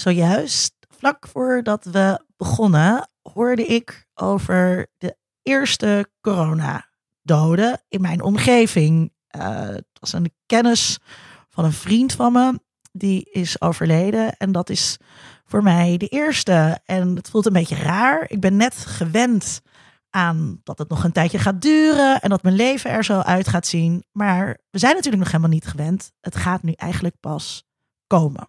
zojuist, vlak voordat we begonnen, hoorde ik over de eerste coronadoden in mijn omgeving. Uh, het was een kennis van een vriend van me, die is overleden. En dat is voor mij de eerste. En het voelt een beetje raar. Ik ben net gewend aan dat het nog een tijdje gaat duren en dat mijn leven er zo uit gaat zien. Maar we zijn natuurlijk nog helemaal niet gewend. Het gaat nu eigenlijk pas komen.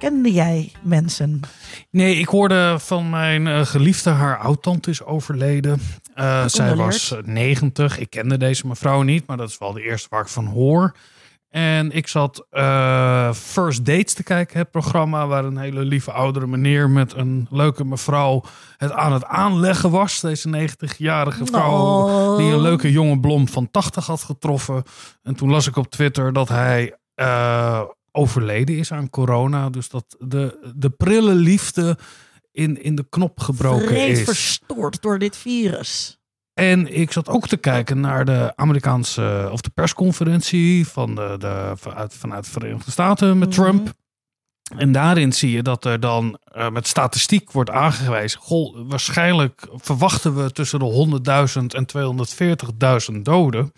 Kende jij mensen? Nee, ik hoorde van mijn uh, geliefde, haar oud-tante is overleden. Uh, zij was 90. Ik kende deze mevrouw niet, maar dat is wel de eerste waar ik van hoor. En ik zat uh, First Dates te kijken, het programma waar een hele lieve oudere meneer met een leuke mevrouw het aan het aanleggen was. Deze 90-jarige vrouw Oh. die een leuke jonge blom van 80 had getroffen. En toen las ik op Twitter dat hij uh, overleden is aan corona. Dus dat de, de prille liefde in, in de knop gebroken Vreed is. verstoord door dit virus. En ik zat ook te kijken naar de Amerikaanse of de persconferentie van de, de, vanuit, vanuit de Verenigde Staten met Mhm. Trump. En daarin zie je dat er dan uh, met statistiek wordt aangewezen. Goh, waarschijnlijk verwachten we tussen de 100.000 en 240.000 doden.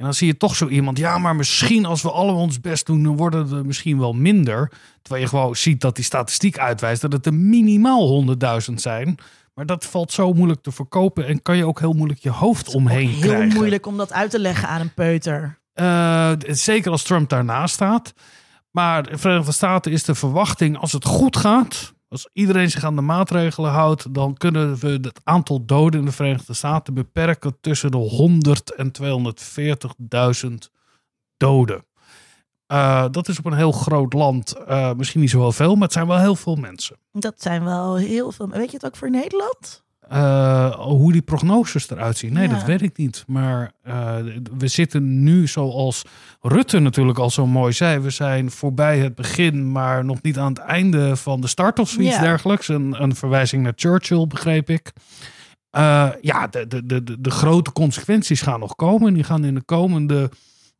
En dan zie je toch zo iemand, ja, maar misschien als we allemaal ons best doen, dan worden er misschien wel minder. Terwijl je gewoon ziet dat die statistiek uitwijst dat het er minimaal 100.000 zijn. Maar dat valt zo moeilijk te verkopen en kan je ook heel moeilijk je hoofd omheen Heel krijgen. moeilijk om dat uit te leggen aan een peuter. Uh, zeker als Trump daarnaast staat. Maar de Verenigde Staten is de verwachting, als het goed gaat, als iedereen zich aan de maatregelen houdt, dan kunnen we het aantal doden in de Verenigde Staten beperken tussen de 100 en 240.000 doden. Uh, dat is op een heel groot land uh, misschien niet zo heel veel, maar het zijn wel heel veel mensen. Dat zijn wel heel veel. Weet je het ook voor Nederland? Uh, hoe die prognoses eruit zien. Nee, ja. dat weet ik niet. Maar uh, we zitten nu, zoals Rutte natuurlijk al zo mooi zei, we zijn voorbij het begin, maar nog niet aan het einde van de start of zoiets Ja. dergelijks. Een, een verwijzing naar Churchill, begreep ik. Uh, ja, de, de, de, de grote consequenties gaan nog komen. Die gaan in de komende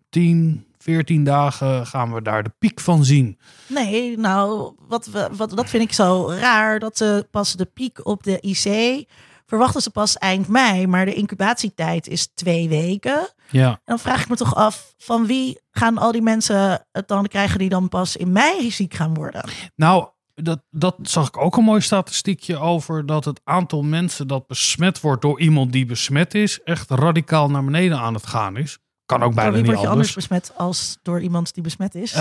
10, 14 dagen gaan we daar de piek van zien. Nee, nou, wat we, wat, dat vind ik zo raar. Dat ze pas de piek op de IC verwachten ze pas eind mei. Maar de incubatietijd is twee weken. Ja. En dan vraag ik me toch af, van wie gaan al die mensen het dan krijgen die dan pas in mei ziek gaan worden? Nou, dat, dat zag ik ook een mooi statistiekje over. Dat het aantal mensen dat besmet wordt door iemand die besmet is, echt radicaal naar beneden aan het gaan is. Kan ook bijna niet word je anders. anders besmet als door iemand die besmet is? Uh,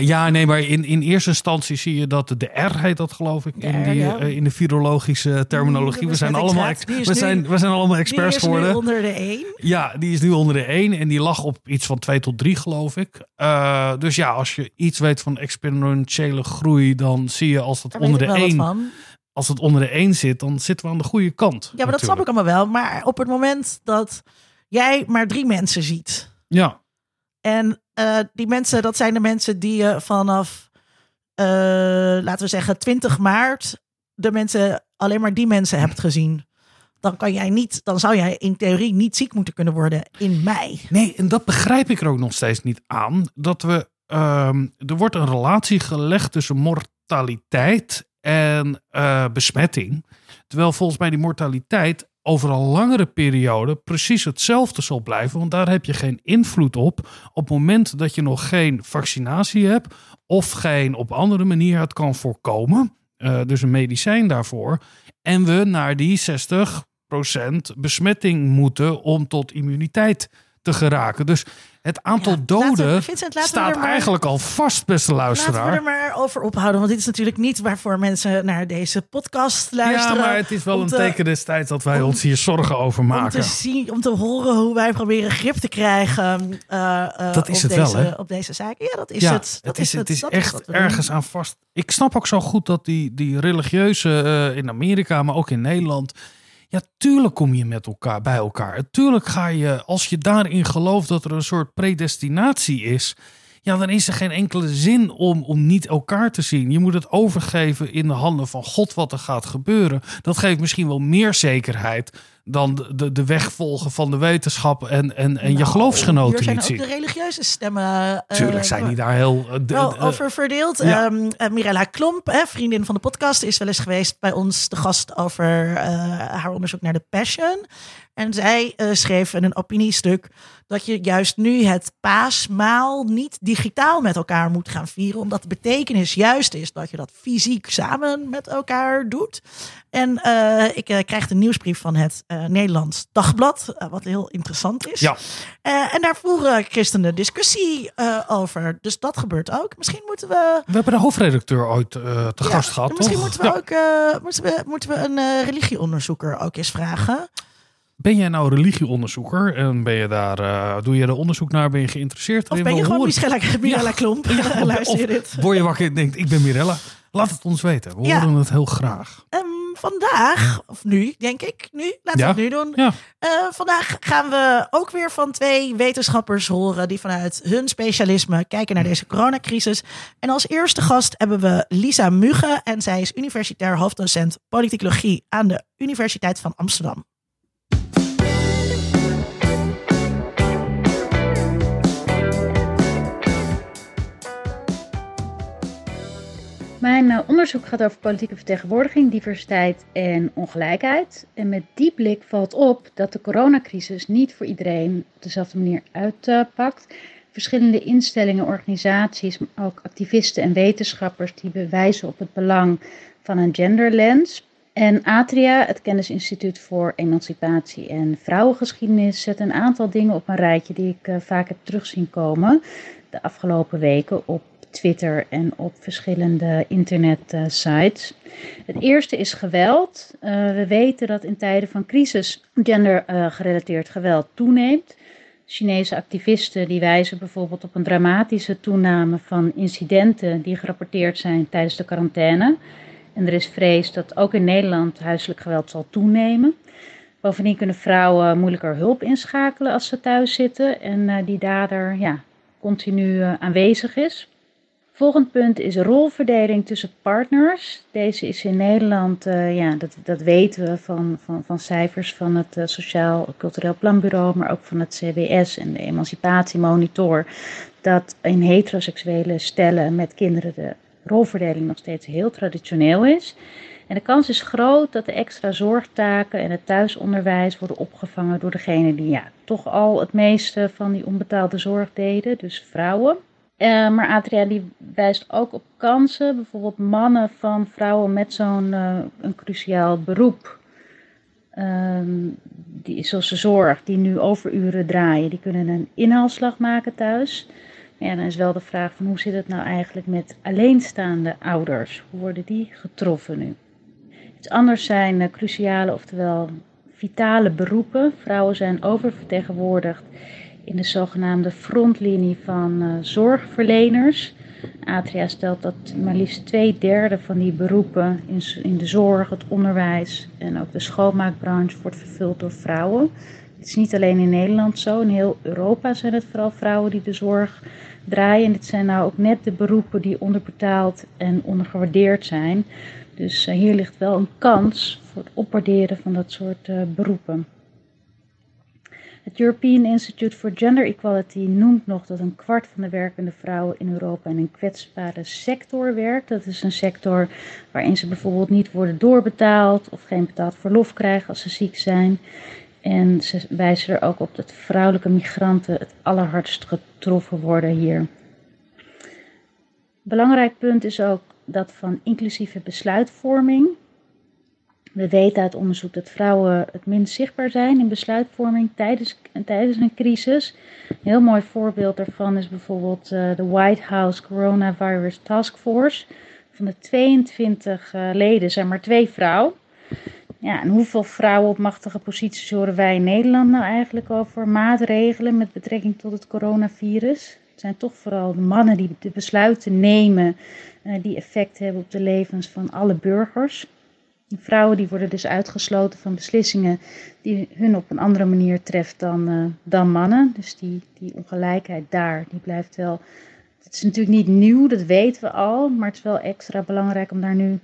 ja, nee, maar in, in eerste instantie zie je dat de R heet dat geloof ik De in, R, die, ja. uh, in de virologische terminologie. De We zijn, allemaal, is we, nu- zijn, we zijn allemaal experts die is nu geworden. onder de één. Ja, die is nu onder de 1 en die lag op iets van 2 tot 3 geloof ik. Uh, dus ja, als je iets weet van exponentiële groei, dan zie je als dat Daar onder de ik wel wat 1 van. als het onder de 1 zit, dan zitten we aan de goede kant. Ja, maar dat snap ik allemaal wel. Maar op het moment dat jij maar drie mensen ziet. Ja, En eh, die mensen, dat zijn de mensen die je vanaf, eh, laten we zeggen, 20 maart, de mensen, alleen maar die mensen hebt gezien. Dan kan jij niet, dan zou jij in theorie niet ziek moeten kunnen worden in mei. Nee, en dat begrijp ik er ook nog steeds niet aan. Dat we, ehm, er wordt een relatie gelegd tussen mortaliteit en eh, besmetting. Terwijl volgens mij die mortaliteit over een langere periode precies hetzelfde zal blijven. Want daar heb je geen invloed op. Op het moment dat je nog geen vaccinatie hebt of geen op andere manier het kan voorkomen. eh, dus een medicijn daarvoor. En we naar die 60% besmetting moeten om tot immuniteit te geraken. Dus Het aantal Ja, laten we- doden Vincent, staat maar- eigenlijk al vast, beste Laten we er luisteraar. maar over ophouden. Want dit is natuurlijk niet waarvoor mensen naar deze podcast luisteren. Ja, maar het is wel een te- teken des tijds dat wij om- ons hier zorgen over Om te, maken. zien, om te horen hoe wij proberen grip te krijgen eh, eh, Dat is op, het wel, deze, hè? op deze zaken. Ja, dat is ja, het. Dat het is, het is echt ergens aan vast. Ik snap ook zo goed dat die, die religieuze eh, in Amerika, maar ook in Nederland. Ja, tuurlijk kom je met elkaar bij elkaar. Tuurlijk ga je, als je daarin gelooft dat er een soort predestinatie is. Ja, dan is er geen enkele zin om, om niet elkaar te zien. Je moet het overgeven in de handen van God wat er gaat gebeuren. Dat geeft misschien wel meer zekerheid dan de, de, weg volgen van de wetenschap en, en, en je Nou, geloofsgenoten Hier zijn niet ook zien. de religieuze stemmen. eh, Tuurlijk zijn die daar heel... eh, wel de- over verdeeld. ja. Ehm, eh, Mirella Klomp, hè, vriendin van de podcast, is wel eens geweest bij ons de gast over eh, haar onderzoek naar de Passion. En zij eh, schreef in een opiniestuk dat je juist nu het paasmaal niet digitaal met elkaar moet gaan vieren. Omdat de betekenis juist is dat je dat fysiek samen met elkaar doet. En eh, ik eh, krijg de nieuwsbrief van het eh, Nederlands Dagblad, wat heel interessant is. Ja. Eh, en daar voeren christenen discussie eh, over. Dus dat gebeurt ook. Misschien moeten we. We hebben de hoofdredacteur ooit eh, te ja, gast gehad, Misschien toch? moeten we Ja. ook eh, moeten we, moeten we een eh, religieonderzoeker ook eens vragen. Ben jij nou religieonderzoeker en ben je daar, eh, doe je er onderzoek naar, ben je geïnteresseerd? Of ben je gewoon Michela, Mirella Klomp? Ja, Luister je dit? Word je wakker en denkt, ik ben Mirella? Laat het ons weten. We Ja. horen het heel graag. Vandaag, of nu, denk ik. Nu, laten Ja. we het nu doen. Ja. Eh, vandaag gaan we ook weer van twee wetenschappers horen die vanuit hun specialisme kijken naar deze coronacrisis. En als eerste gast hebben we Lisa Mugge en zij is universitair hoofddocent politicologie aan de Universiteit van Amsterdam. Mijn eh, onderzoek gaat over politieke vertegenwoordiging, diversiteit en ongelijkheid. En met die blik valt op dat de coronacrisis niet voor iedereen op dezelfde manier uitpakt. Verschillende instellingen, organisaties, maar ook activisten en wetenschappers die bewijzen op het belang van een genderlens. En Atria, het Kennisinstituut voor Emancipatie en Vrouwengeschiedenis, zet een aantal dingen op een rijtje die ik eh, vaak heb terugzien komen de afgelopen weken op Twitter en op verschillende internetsites. Het eerste is geweld. Uh, we weten dat in tijden van crisis gendergerelateerd uh, geweld toeneemt. Chinese activisten die wijzen bijvoorbeeld op een dramatische toename van incidenten die gerapporteerd zijn tijdens de quarantaine. En er is vrees dat ook in Nederland huiselijk geweld zal toenemen. Bovendien kunnen vrouwen moeilijker hulp inschakelen als ze thuis zitten en uh, die dader ja, continu aanwezig is. Volgend punt is rolverdeling tussen partners. Deze is in Nederland, uh, ja, dat, dat weten we van, van, van cijfers van het uh, Sociaal Cultureel Planbureau, maar ook van het CBS en de Emancipatiemonitor, dat in heteroseksuele stellen met kinderen de rolverdeling nog steeds heel traditioneel is. En de kans is groot dat de extra zorgtaken en het thuisonderwijs worden opgevangen door degene die ja, toch al het meeste van die onbetaalde zorg deden, dus vrouwen. Uh, maar Adria die wijst ook op kansen, bijvoorbeeld mannen van vrouwen met zo'n uh, een cruciaal beroep. Um, die, zoals de zorg, die nu overuren draaien, die kunnen een inhaalslag maken thuis. Maar ja, dan is wel de vraag van hoe zit het nou eigenlijk met alleenstaande ouders? Hoe worden die getroffen nu? Iets anders zijn uh, cruciale, oftewel vitale beroepen. Vrouwen zijn oververtegenwoordigd in de zogenaamde frontlinie van uh, zorgverleners. Atria stelt dat maar liefst twee derde van die beroepen in, in, de zorg, het onderwijs en ook de schoonmaakbranche wordt vervuld door vrouwen. Het is niet alleen in Nederland zo, in heel Europa zijn het vooral vrouwen die de zorg draaien. En dit zijn nou ook net de beroepen die onderbetaald en ondergewaardeerd zijn. Dus uh, hier ligt wel een kans voor het opwaarderen van dat soort uh, beroepen. Het European Institute for Gender Equality noemt nog dat een kwart van de werkende vrouwen in Europa in een kwetsbare sector werkt. Dat is een sector waarin ze bijvoorbeeld niet worden doorbetaald of geen betaald verlof krijgen als ze ziek zijn. En ze wijzen er ook op dat vrouwelijke migranten het allerhardst getroffen worden hier. Belangrijk punt is ook dat van inclusieve besluitvorming. We weten uit onderzoek dat vrouwen het minst zichtbaar zijn in besluitvorming tijdens, tijdens een crisis. Een heel mooi voorbeeld daarvan is bijvoorbeeld uh, de White House Coronavirus Task Force. Van de 22 uh, leden zijn maar twee vrouwen. Ja, en hoeveel vrouwen op machtige posities horen wij in Nederland nou eigenlijk over maatregelen met betrekking tot het coronavirus? Het zijn toch vooral de mannen die de besluiten nemen uh, die effect hebben op de levens van alle burgers. Vrouwen die worden dus uitgesloten van beslissingen die hun op een andere manier treft dan, uh, dan mannen. Dus die, die ongelijkheid daar, die blijft wel. Het is natuurlijk niet nieuw, dat weten we al, maar het is wel extra belangrijk om daar nu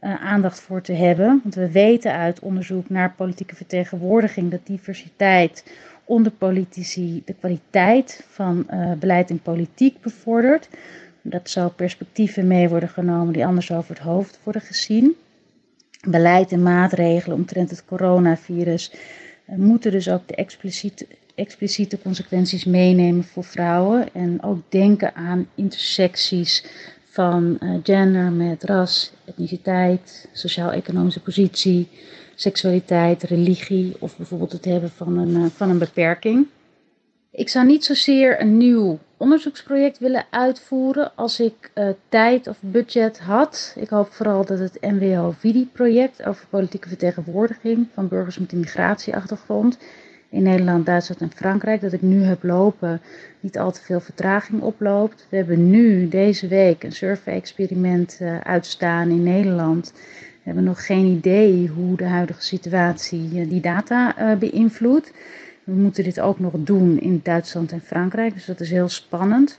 uh, aandacht voor te hebben. Want we weten uit onderzoek naar politieke vertegenwoordiging dat diversiteit onder politici de kwaliteit van uh, beleid en politiek bevordert. Dat zou perspectieven mee worden genomen die anders over het hoofd worden gezien beleid en maatregelen omtrent het coronavirus uh, moeten dus ook de expliciete, expliciete consequenties meenemen voor vrouwen. En ook denken aan intersecties van uh, gender met ras, etniciteit, sociaal-economische positie, seksualiteit, religie of bijvoorbeeld het hebben van een, uh, van een beperking. Ik zou niet zozeer een nieuw onderzoeksproject willen uitvoeren als ik uh, tijd of budget had. Ik hoop vooral dat het NWO-VIDI-project over politieke vertegenwoordiging van burgers met een migratieachtergrond in Nederland, Duitsland en Frankrijk, dat ik nu heb lopen, niet al te veel vertraging oploopt. We hebben nu deze week een survey-experiment uh, uitstaan in Nederland. We hebben nog geen idee hoe de huidige situatie uh, die data beïnvloedt. We moeten dit ook nog doen in Duitsland en Frankrijk, dus dat is heel spannend.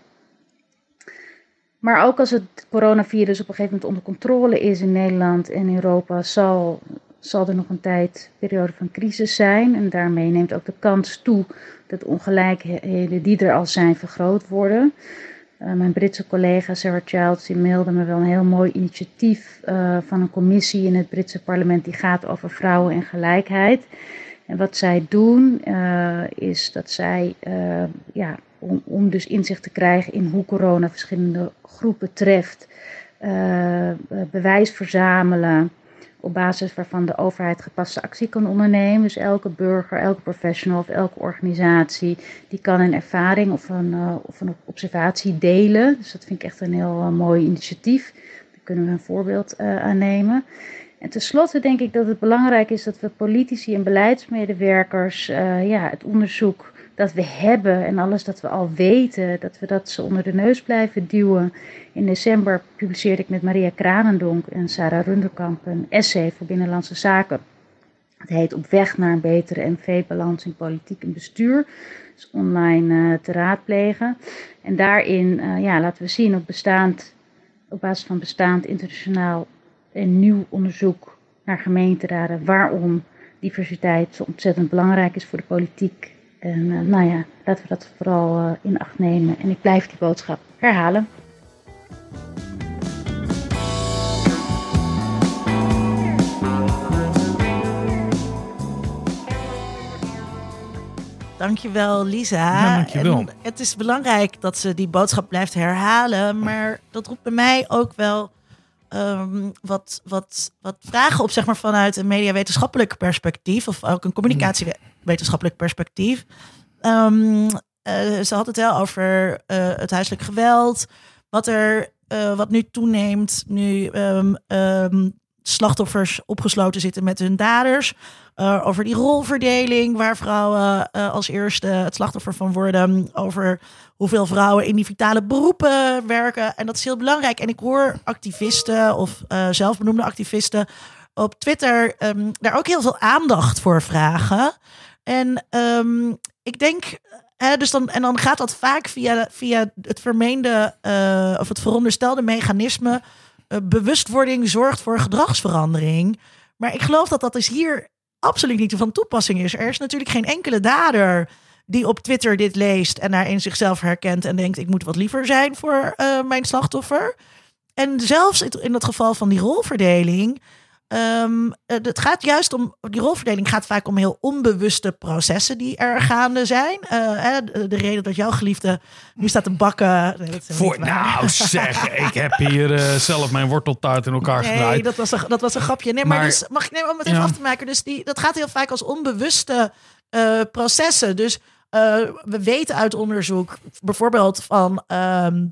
Maar ook als het coronavirus op een gegeven moment onder controle is in Nederland en Europa, zal, zal er nog een tijd periode van crisis zijn. En daarmee neemt ook de kans toe dat ongelijkheden die er al zijn vergroot worden. Uh, mijn Britse collega Sarah Childs die mailde me wel een heel mooi initiatief uh, van een commissie in het Britse parlement die gaat over vrouwen en gelijkheid. En wat zij doen uh, is dat zij, uh, ja, om, om, dus inzicht te krijgen in hoe corona verschillende groepen treft, uh, bewijs verzamelen op basis waarvan de overheid gepaste actie kan ondernemen. Dus elke burger, elke professional of elke organisatie, die kan een ervaring of een, of een observatie delen. Dus dat vind ik echt een heel mooi initiatief. Daar kunnen we een voorbeeld aan nemen. En tenslotte denk ik dat het belangrijk is dat we politici en beleidsmedewerkers uh, ja, het onderzoek dat we hebben en alles dat we al weten, dat we dat ze onder de neus blijven duwen. In december publiceerde ik met Maria Kranendonk en Sarah Runderkamp een essay voor Binnenlandse Zaken. Het heet Op weg naar een betere MV-balans in politiek en bestuur. Is online uh, te raadplegen. En daarin uh, ja, laten we zien op, bestaand, op basis van bestaand internationaal een nieuw onderzoek naar gemeenteraden waarom diversiteit zo ontzettend belangrijk is voor de politiek. En uh, nou ja, laten we dat vooral uh, in acht nemen. En ik blijf die boodschap herhalen. Dankjewel, Lisa. Ja, dankjewel. En het is belangrijk dat ze die boodschap blijft herhalen, maar dat roept bij mij ook wel um, wat, wat, wat vragen op, zeg maar, vanuit een mediawetenschappelijk perspectief, of ook een communicatiewetenschappelijk perspectief. Um, uh, ze had het wel over uh, het huiselijk geweld, wat er uh, wat nu toeneemt, nu um, slachtoffers opgesloten zitten met hun daders. Uh, over die rolverdeling, waar vrouwen uh, als eerste het slachtoffer van worden. Over hoeveel vrouwen in die vitale beroepen werken. En dat is heel belangrijk. En ik hoor activisten of uh, zelfbenoemde activisten op Twitter um, daar ook heel veel aandacht voor vragen. En um, ik denk. Dus dan, en dan gaat dat vaak via, via het vermeende of het veronderstelde mechanisme. Bewustwording zorgt voor gedragsverandering. Maar ik geloof dat dat is hier absoluut niet van toepassing is. Er is natuurlijk geen enkele dader die op Twitter dit leest en daarin zichzelf herkent en denkt: ik moet wat liever zijn voor uh, mijn slachtoffer. En zelfs in het geval van die rolverdeling. Ehm, eh, het gaat juist om, die rolverdeling gaat vaak om heel onbewuste processen die er gaande zijn. Eh, de, de reden dat jouw geliefde nu staat te bakken. nee, dat is Voor, nou zeg, ik heb hier eh, zelf mijn worteltaart in elkaar Nee, gedraaid. dat was, een, dat was een grapje. Nee, maar, Maar- dus, mag ik nemen om het even Ja. af te maken? Dus die, dat gaat heel vaak als onbewuste eh, processen. Dus eh, we weten uit onderzoek bijvoorbeeld van ehm,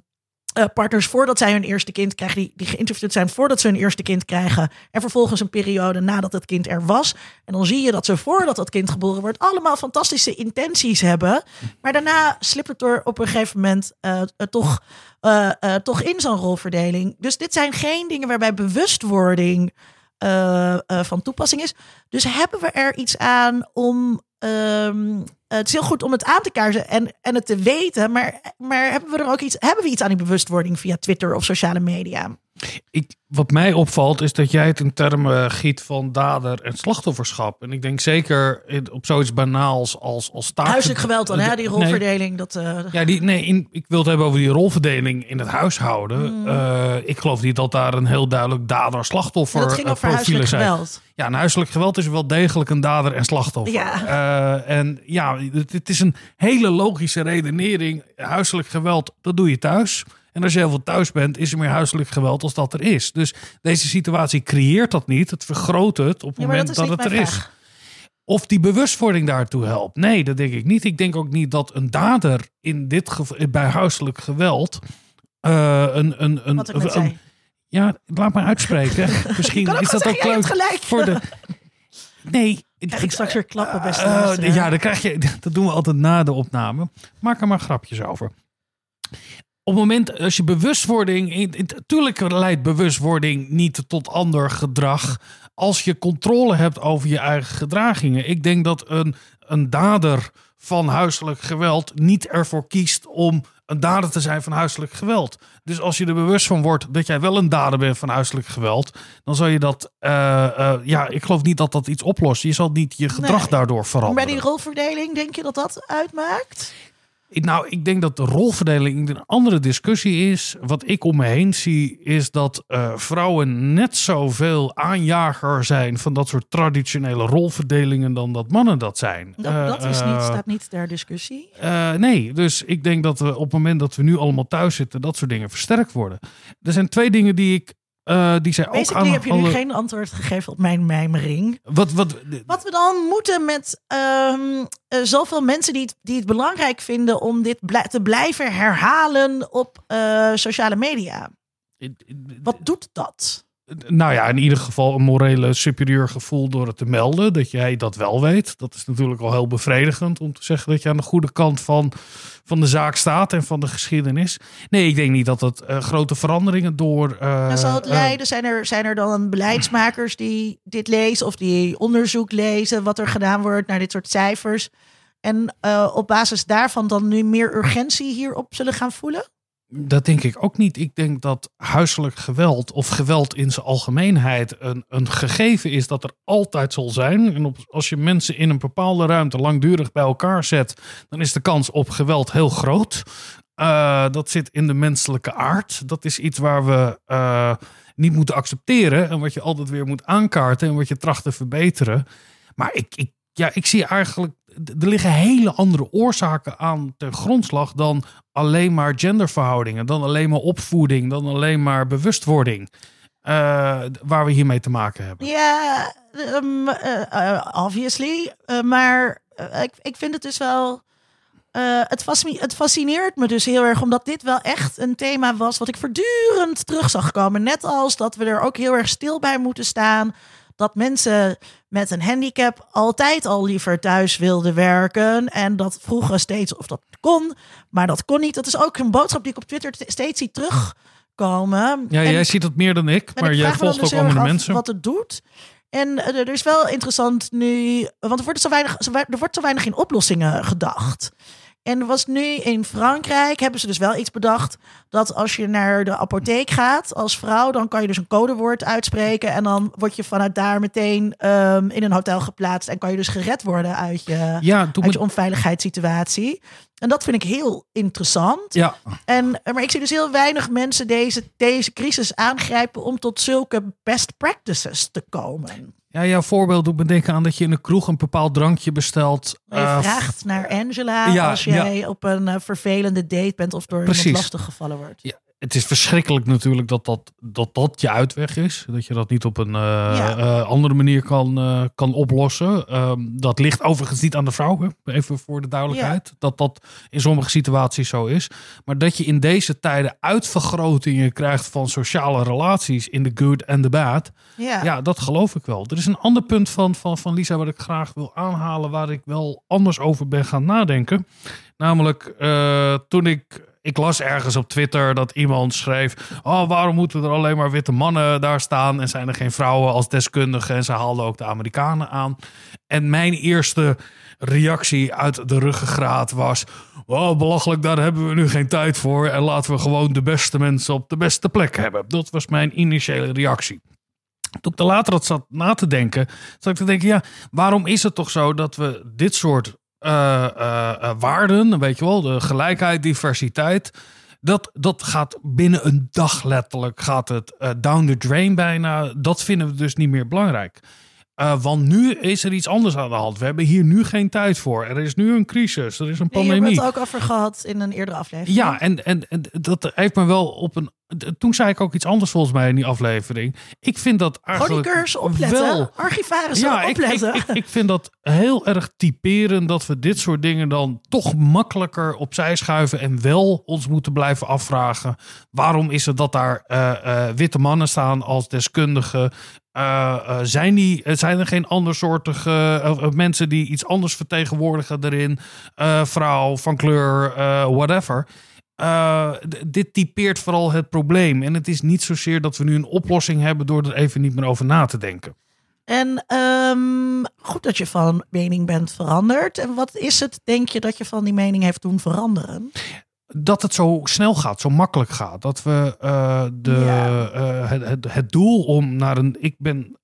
eh, partners voordat zij hun eerste kind krijgen, die, die geïnterviewd zijn voordat ze hun eerste kind krijgen. En vervolgens een periode nadat het kind er was. En dan zie je dat ze voordat dat kind geboren wordt, allemaal fantastische intenties hebben. Maar daarna slipt het door op een gegeven moment eh, toch, eh, toch in zo'n rolverdeling. Dus dit zijn geen dingen waarbij bewustwording van toepassing is. Dus hebben we er iets aan om. Ehm, het is heel goed om het aan te kaarten en, en het te weten. Maar, maar hebben we er ook iets, hebben we iets aan die bewustwording via Twitter of sociale media? Ik, wat mij opvalt is dat jij het in termen giet van dader en slachtofferschap. En ik denk zeker in- op zoiets banaals als, als taak. Huiselijk geweld dan, hè? Die Nee, rolverdeling. Dat, eh, Ja, die, nee, in, ik wil het hebben over die rolverdeling in het huishouden. Eh, ik geloof niet dat daar een heel duidelijk dader-slachtoffer eh, over huiselijk profielen zijn. geweld. Ja, een huiselijk geweld is wel degelijk een dader en slachtoffer. Ja. En ja, het, het is een hele logische redenering. Huiselijk geweld, dat doe je thuis. En als je heel veel thuis bent, is er meer huiselijk geweld als dat er is. Dus deze situatie creëert dat niet. Het vergroot het op het Ja, maar moment dat het er is. Of die bewustwording daartoe helpt. Nee, dat denk ik niet. Ik denk ook niet dat een dader in dit geval bij huiselijk geweld eh, een, een, een, Wat ik net een- zei. ja, laat me uitspreken. Misschien is dat ook leuk voor de. Nee, Krijg ik straks weer klappen, beste eh, ja, dan krijg je, dat doen we altijd na de opname. Maak er maar grapjes over. Op het moment als je bewustwording. Natuurlijk leidt bewustwording niet tot ander gedrag. Als je controle hebt over je eigen gedragingen. Ik denk dat een, een dader van huiselijk geweld niet ervoor kiest om een dader te zijn van huiselijk geweld. Dus als je er bewust van wordt dat jij wel een dader bent van huiselijk geweld, dan zal je dat. eh, eh, ja, ik geloof niet dat dat iets oplost. Je zal niet je gedrag Nee. daardoor Maar veranderen. bij die rolverdeling, denk je dat dat uitmaakt? Nou, ik denk dat de rolverdeling een andere discussie is. Wat ik om me heen zie, is dat eh, vrouwen net zoveel aanjager zijn van dat soort traditionele rolverdelingen dan dat mannen dat zijn. Dat, Eh, dat is niet, eh, staat niet ter discussie. nee, dus ik denk dat we op het moment dat we nu allemaal thuis zitten, dat soort dingen versterkt worden. Er zijn twee dingen die ik. Eh, die zij ook heb je nu alle- geen antwoord gegeven op mijn mijmering. Wat, wat, Wat we dan moeten met eh, zoveel mensen die het, die het belangrijk vinden om dit te blijven herhalen op eh, sociale media. Wat doet dat? Nou ja, in ieder geval een morele superieur gevoel door het te melden. Dat jij dat wel weet. Dat is natuurlijk al heel bevredigend om te zeggen dat je aan de goede kant van, van de zaak staat en van de geschiedenis. Nee, ik denk niet dat dat eh, grote veranderingen door. eh, zal het eh, leiden? Zijn er, zijn er dan beleidsmakers die dit lezen of die onderzoek lezen wat er gedaan wordt naar dit soort cijfers? En op basis daarvan dan nu meer urgentie hierop zullen gaan voelen? Dat denk ik ook niet. Ik denk dat huiselijk geweld of geweld in zijn algemeenheid een, een gegeven is dat er altijd zal zijn. En op, als je mensen in een bepaalde ruimte langdurig bij elkaar zet, dan is de kans op geweld heel groot. Eh, dat zit in de menselijke aard. Dat is iets waar we eh, niet moeten accepteren en wat je altijd weer moet aankaarten en wat je tracht te verbeteren. Maar ik, ik, ja, ik zie eigenlijk, er liggen hele andere oorzaken aan ten grondslag dan alleen maar genderverhoudingen, dan alleen maar opvoeding, dan alleen maar bewustwording. eh, waar we hiermee te maken hebben. Ja, ehm, eh, obviously. Eh, maar ik, ik vind het dus wel. het, het fascineert me dus heel erg, omdat dit wel echt een thema was wat ik voortdurend terug zag komen. Net als dat we er ook heel erg stil bij moeten staan. Dat mensen met een handicap altijd al liever thuis wilden werken. En dat vroeger steeds, of dat kon, maar dat kon niet. Dat is ook een boodschap die ik op Twitter te- steeds zie terugkomen. Ja, En- jij ziet dat meer dan ik, maar ik jij volgt dus ook heel erg andere mensen. Wat het doet. En eh, er is wel interessant nu, want er wordt zo weinig, er wordt zo weinig in oplossingen gedacht. En er was nu in Frankrijk, hebben ze dus wel iets bedacht, dat als je naar de apotheek gaat als vrouw, dan kan je dus een codewoord uitspreken en dan word je vanuit daar meteen ehm, in een hotel geplaatst en kan je dus gered worden uit je, Ja, uit je onveiligheidssituatie. En dat vind ik heel interessant. ja, En, maar ik zie dus heel weinig mensen deze, deze crisis aangrijpen om tot zulke best practices te komen. Ja, jouw voorbeeld doet me denken aan dat je in een kroeg een bepaald drankje bestelt. Je eh, vraagt naar Angela ja, als jij op een eh, vervelende date bent of door Precies. iemand lastig gevallen wordt. Ja, het is verschrikkelijk natuurlijk dat dat, dat dat je uitweg is. Dat je dat niet op een eh, Ja. eh, andere manier kan, eh, kan oplossen. Ehm, dat ligt overigens niet aan de vrouw, hè. even voor de duidelijkheid. Dat dat in sommige situaties zo is. Maar dat je in deze tijden uitvergrotingen krijgt van sociale relaties in de good en de bad. Ja. Ja, dat geloof ik wel. Er is een ander punt van, van, van Lisa wat ik graag wil aanhalen, waar ik wel anders over ben gaan nadenken. Namelijk, toen ik. Ik las ergens op Twitter dat iemand schreef: Oh, waarom moeten er alleen maar witte mannen daar staan? En zijn er geen vrouwen als deskundigen? En ze haalden ook de Amerikanen aan. En mijn eerste reactie uit de ruggengraat was: Oh, belachelijk, daar hebben we nu geen tijd voor. En laten we gewoon de beste mensen op de beste plek hebben. Dat was mijn initiële reactie. Toen ik er later zat na te denken, zat ik te denken, ja, waarom is het toch zo dat we dit soort waarden, weet je wel, de gelijkheid, diversiteit, dat, dat gaat binnen een dag letterlijk, gaat het eh, down the drain bijna. Dat vinden we dus niet meer belangrijk. Eh, want nu is er iets anders aan de hand. We hebben hier nu geen tijd voor. Er is nu een crisis, er is een Nee, je hebt pandemie. het ook over gehad in een eerdere aflevering. Ja, en, en, en dat heeft me wel op een. Toen zei ik ook iets anders volgens mij in die aflevering. Ik vind dat eigenlijk. Opletten. wel- Archivarissen ja, ik, ik, opletten. ik, ik vind dat heel erg typerend dat we dit soort dingen dan toch makkelijker opzij schuiven en wel ons moeten blijven afvragen. Waarom is het dat daar eh, eh, witte mannen staan als deskundigen? Eh, zijn, die, zijn er geen andersoortige mensen die iets anders vertegenwoordigen erin? Vrouw, van kleur, whatever. Eh, dit typeert vooral het probleem. En het is niet zozeer dat we nu een oplossing hebben door er even niet meer over na te denken. En ehm, goed dat je van mening bent veranderd. En wat is het, denk je, dat je van die mening heeft doen veranderen? dat het zo snel gaat, zo makkelijk gaat. Dat we eh, de, Ja. eh, het, het, het doel om naar een. Ik ben,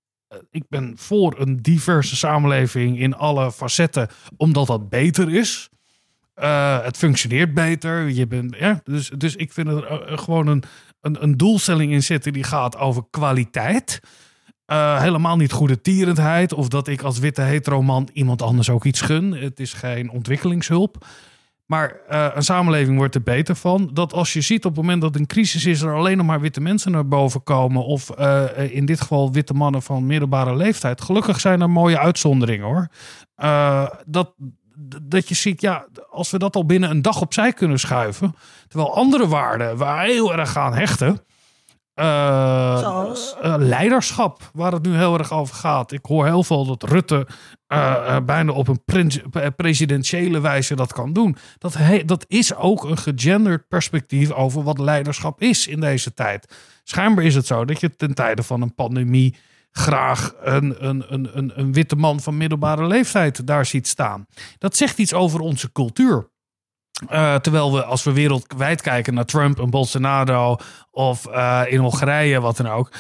ik ben voor een diverse samenleving in alle facetten, omdat dat beter is. Eh, het functioneert beter. Je bent, ja, dus, dus ik vind er eh, gewoon een, een, een doelstelling in zitten die gaat over kwaliteit. Eh, helemaal niet goede tierendheid. Of dat ik als witte hetero man iemand anders ook iets gun. Het is geen ontwikkelingshulp. Maar eh, een samenleving wordt er beter van. Dat als je ziet op het moment dat een crisis is, er alleen nog maar witte mensen naar boven komen. Of eh, in dit geval witte mannen van middelbare leeftijd. Gelukkig zijn er mooie uitzonderingen hoor. Eh, dat, dat je ziet, ja, als we dat al binnen een dag opzij kunnen schuiven. Terwijl andere waarden waar heel erg aan hechten. Zoals? eh, leiderschap, waar het nu heel erg over gaat. Ik hoor heel veel dat Rutte eh, bijna op een presidentiële wijze dat kan doen. Dat, he- dat is ook een gegenderd perspectief over wat leiderschap is in deze tijd. Schijnbaar is het zo dat je ten tijde van een pandemie graag een, een, een, een, witte man van middelbare leeftijd daar ziet staan. Dat zegt iets over onze cultuur. Eh, terwijl we, als we wereldwijd kijken naar Trump en Bolsonaro of eh, in Hongarije, wat dan ook,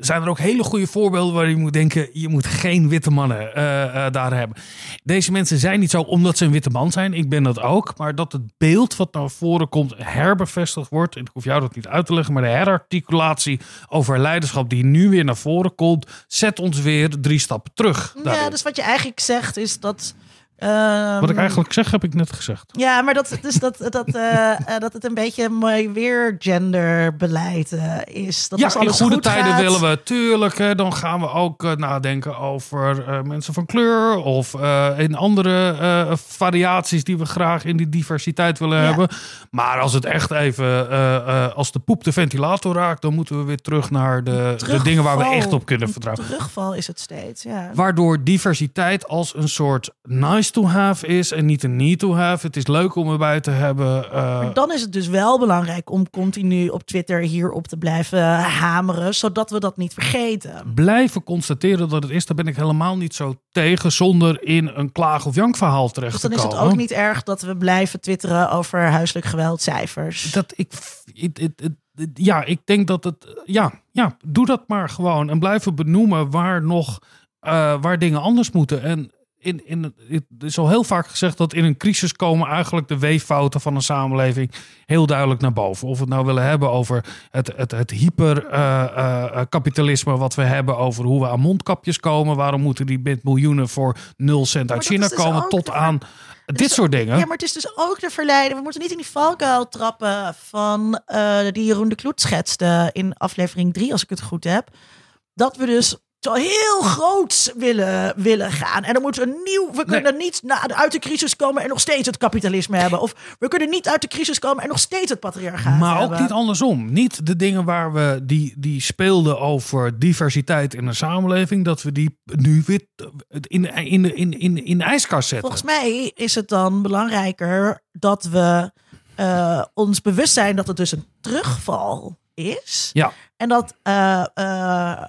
zijn er ook hele goede voorbeelden waar je moet denken: je moet geen witte mannen eh, eh, daar hebben. Deze mensen zijn niet zo omdat ze een witte man zijn. Ik ben dat ook. Maar dat het beeld wat naar voren komt herbevestigd wordt. En ik hoef jou dat niet uit te leggen. Maar de herarticulatie over leiderschap die nu weer naar voren komt, zet ons weer drie stappen terug. Ja, dus wat je eigenlijk zegt is dat... ehm, Wat ik eigenlijk zeg, heb ik net gezegd. Ja, maar dat, dus dat, dat, eh, eh, dat het een beetje mooi weer genderbeleid eh, is. Dat ja, als in alles goede goed tijden gaat, willen we, tuurlijk, hè, dan gaan we ook nadenken over mensen van kleur of in andere variaties die we graag in die diversiteit willen Ja. hebben. Maar als het echt even, als de poep de ventilator raakt, dan moeten we weer terug naar de, de dingen waar we echt op kunnen vertrouwen. Terugval is het steeds, ja. Waardoor diversiteit als een soort nice to have is en niet een need to have. Het is leuk om erbij te hebben. Uh, maar dan is het dus wel belangrijk om continu op Twitter hierop te blijven hameren, zodat we dat niet vergeten. Blijven constateren dat het is, daar ben ik helemaal niet zo tegen, zonder in een klaag- of jankverhaal terecht dus te komen. dan is het ook niet erg dat we blijven twitteren over huiselijk geweldcijfers. Dat ik, het, het, ja, ik denk dat het, ja, ja, doe dat maar gewoon en blijven benoemen waar nog, uh, waar dingen anders moeten. En in, in, het is al heel vaak gezegd dat in een crisis komen eigenlijk de weeffouten van een samenleving heel duidelijk naar boven. Of we het nou willen hebben over het, het, het hyperkapitalisme uh, uh, wat we hebben, over hoe we aan mondkapjes komen. Waarom moeten die met miljoenen voor nul cent uit China dus komen, tot aan dit soort dingen. Ja, maar het is dus ook de verleiding. We moeten niet in die valkuil trappen van uh, die Jeroen de Kloet schetste in aflevering 3, als ik het goed heb. Dat we dus zo heel groot willen, willen gaan. En dan moeten we nieuw. We kunnen niet na, uit de crisis komen en nog steeds het kapitalisme hebben. Of we kunnen niet uit de crisis komen en nog steeds het patriarchaat maar hebben. ook niet andersom. Niet de dingen waar we die, die speelden over diversiteit in de samenleving, dat we die nu weer in, in, in, in, in de ijskast zetten. Volgens mij is het dan belangrijker dat we uh, ons bewust zijn dat het dus een terugval is. Ja. En dat uh, uh,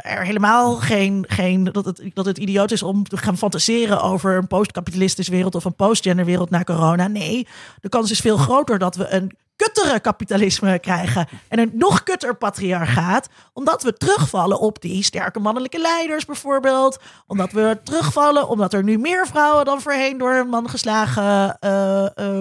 er helemaal geen, geen dat, het, dat het idioot is om te gaan fantaseren over een postkapitalistische wereld of een postgender wereld na corona. Nee, de kans is veel groter dat we een kuttere kapitalisme krijgen en een nog kutter patriarchaat, omdat we terugvallen op die sterke mannelijke leiders bijvoorbeeld, omdat we terugvallen omdat er nu meer vrouwen dan voorheen door een man geslagen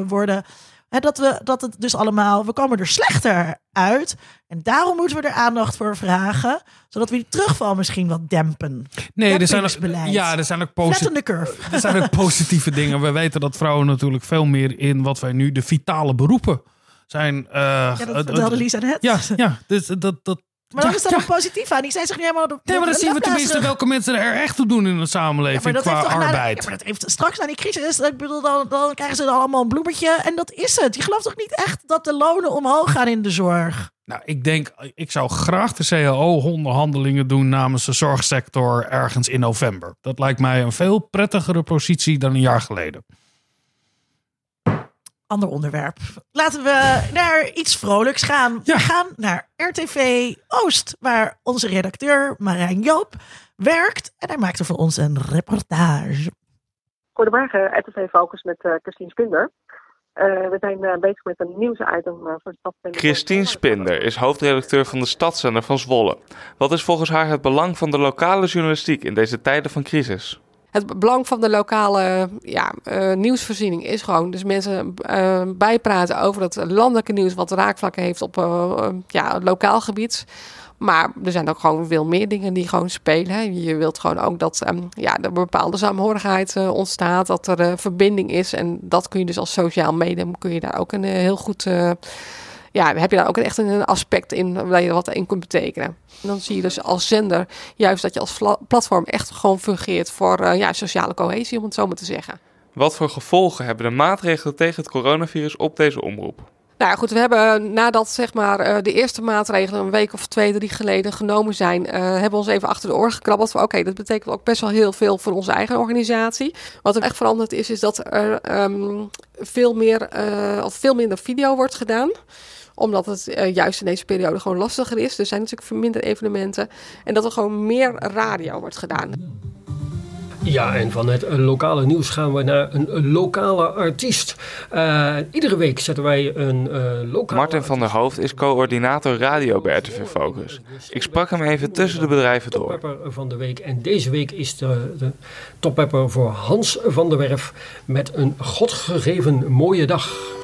worden. He, dat, we, dat het dus allemaal, we komen er slechter uit. En daarom moeten we er aandacht voor vragen. Zodat we die terugval misschien wat dempen. Nee, er zijn ook, ja, er zijn ook, posit curve. er zijn ook positieve dingen. We weten dat vrouwen natuurlijk veel meer in wat wij nu de vitale beroepen zijn. Uh, ja, dat vertelde Lisa net. Ja, ja dus dat, dat, maar dat is dan ja. positief aan. Die zijn zich nu helemaal... Op, nee, maar dan zien we tenminste welke mensen er echt toe doen in de samenleving ja, qua arbeid. Na, ja, maar dat heeft straks na die crisis, ik bedoel, dan, dan krijgen ze dan allemaal een bloemetje en dat is het. Je gelooft toch niet echt dat de lonen omhoog gaan in de zorg? Nou, ik denk, ik zou graag de CAO-onderhandelingen doen namens de zorgsector ergens in november. Dat lijkt mij een veel prettigere positie dan een jaar geleden ander onderwerp. Laten we naar iets vrolijks gaan. Ja. We gaan naar RTV Oost, waar onze redacteur Marijn Joop werkt. En hij maakte voor ons een reportage. Goedemorgen, RTV Focus met uh, Christine Spinder. Uh, we zijn uh, bezig met een nieuwsitem voor de stad. Christine Spinder is hoofdredacteur van de Stadszender van Zwolle. Wat is volgens haar het belang van de lokale journalistiek in deze tijden van crisis? Het belang van de lokale ja, uh, nieuwsvoorziening is gewoon dus mensen uh, bijpraten over het landelijke nieuws wat raakvlakken heeft op uh, ja, lokaal gebied. Maar er zijn ook gewoon veel meer dingen die gewoon spelen. Je wilt gewoon ook dat um, ja, er bepaalde saamhorigheid ontstaat, dat er verbinding is. En dat kun je dus als sociaal medium kun je daar ook een heel goed. Ja, heb je daar ook echt een aspect in waar je wat in kunt betekenen. En dan zie je dus als zender juist dat je als platform echt gewoon fungeert voor ja, sociale cohesie, om het zo maar te zeggen. Wat voor gevolgen hebben de maatregelen tegen het coronavirus op deze omroep? Nou ja, goed, we hebben nadat zeg maar, de eerste maatregelen een week of twee, drie geleden genomen zijn, uh, hebben we ons even achter de oren gekrabbeld. Oké, okay, dat betekent ook best wel heel veel voor onze eigen organisatie. Wat er echt veranderd is, is dat er um, veel, meer, uh, of veel minder video wordt gedaan omdat het uh, juist in deze periode gewoon lastiger is. Er zijn natuurlijk minder evenementen. En dat er gewoon meer radio wordt gedaan. Ja, en van het lokale nieuws gaan we naar een lokale artiest. Uh, iedere week zetten wij een uh, lokale Martin van der Hoofd is coördinator radio bij RTV Focus. Ik sprak hem even tussen de bedrijven door. Toppepper van de week. En deze week is de, de toppepper voor Hans van der Werf met een godgegeven mooie dag.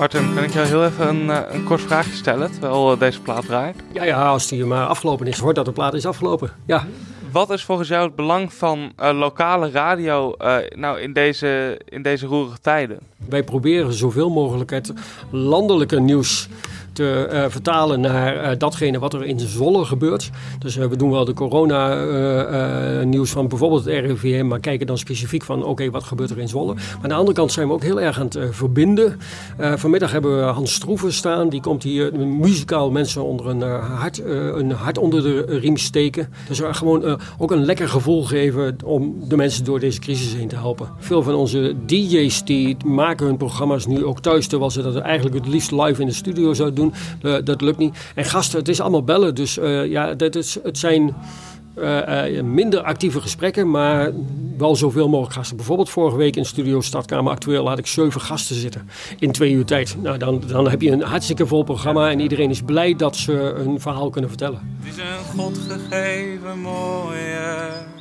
Martin, kan ik jou heel even een, uh, een kort vraagje stellen terwijl uh, deze plaat draait? Ja, ja, als die maar afgelopen is, hoort dat de plaat is afgelopen. Ja. Wat is volgens jou het belang van uh, lokale radio nou in deze, in deze roerige tijden? Wij proberen zoveel mogelijk het landelijke nieuws te uh, vertalen naar uh, datgene wat er in Zwolle gebeurt. Dus uh, we doen wel de corona-nieuws van bijvoorbeeld het RIVM, maar kijken dan specifiek van oké, wat gebeurt er in Zwolle. Maar aan de andere kant zijn we ook heel erg aan het verbinden. vanmiddag hebben we Hans Stroeven staan, die komt hier muzikaal mensen onder een, hart, een hart onder de riem steken. Dus gewoon ook een lekker gevoel geven om de mensen door deze crisis heen te helpen. Veel van onze DJ's die maken hun programma's nu ook thuis, terwijl ze dat eigenlijk het liefst live in de studio zouden doen. Uh, dat lukt niet. En gasten, het is allemaal bellen, dus uh, ja, dat is, het zijn uh, minder actieve gesprekken, maar wel zoveel mogelijk gasten. Bijvoorbeeld vorige week in Studio Stadkamer Actueel had ik zeven gasten zitten in twee uur tijd. Nou, dan, dan heb je een hartstikke vol programma en iedereen is blij dat ze een verhaal kunnen vertellen. Het is een godgegeven mooie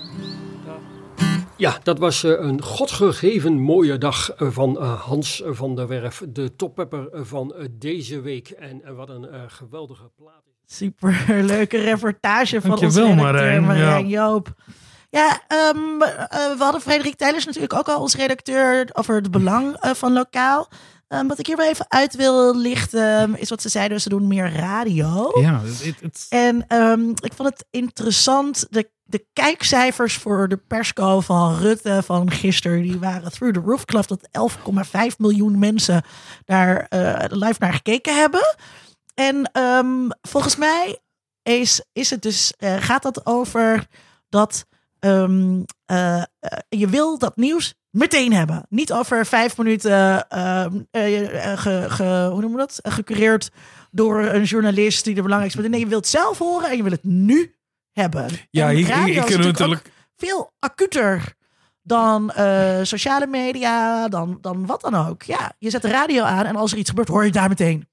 ja, dat was uh, een godgegeven mooie dag van uh, Hans van der Werf, de toppepper van deze week. En wat een geweldige plaat. Super leuke reportage van ons redacteur Marijn, Marijn ja. Joop. Ja, um, we hadden Frederik Tijlers natuurlijk ook al als redacteur over het belang van lokaal. Um, wat ik hier wel even uit wil lichten, is wat ze zeiden. Ze doen meer radio. Ja, het, het... En um, ik vond het interessant. De, de kijkcijfers voor de persco van Rutte van gisteren, die waren through the roof. Ik geloof dat 11,5 miljoen mensen daar uh, live naar gekeken hebben. En um, volgens mij is, is het dus, uh, gaat dat over dat um, uh, je wil dat nieuws meteen hebben. Niet over vijf minuten ge, hoe noemen we dat? gecureerd door een journalist die de belangrijkste. Nee, je wilt zelf horen en je wil het nu hebben. Ja, hier, hier kunnen natuurlijk veel acuter dan uh, sociale media, dan, dan wat dan ook. Ja, je zet de radio aan en als er iets gebeurt, hoor je het daar meteen.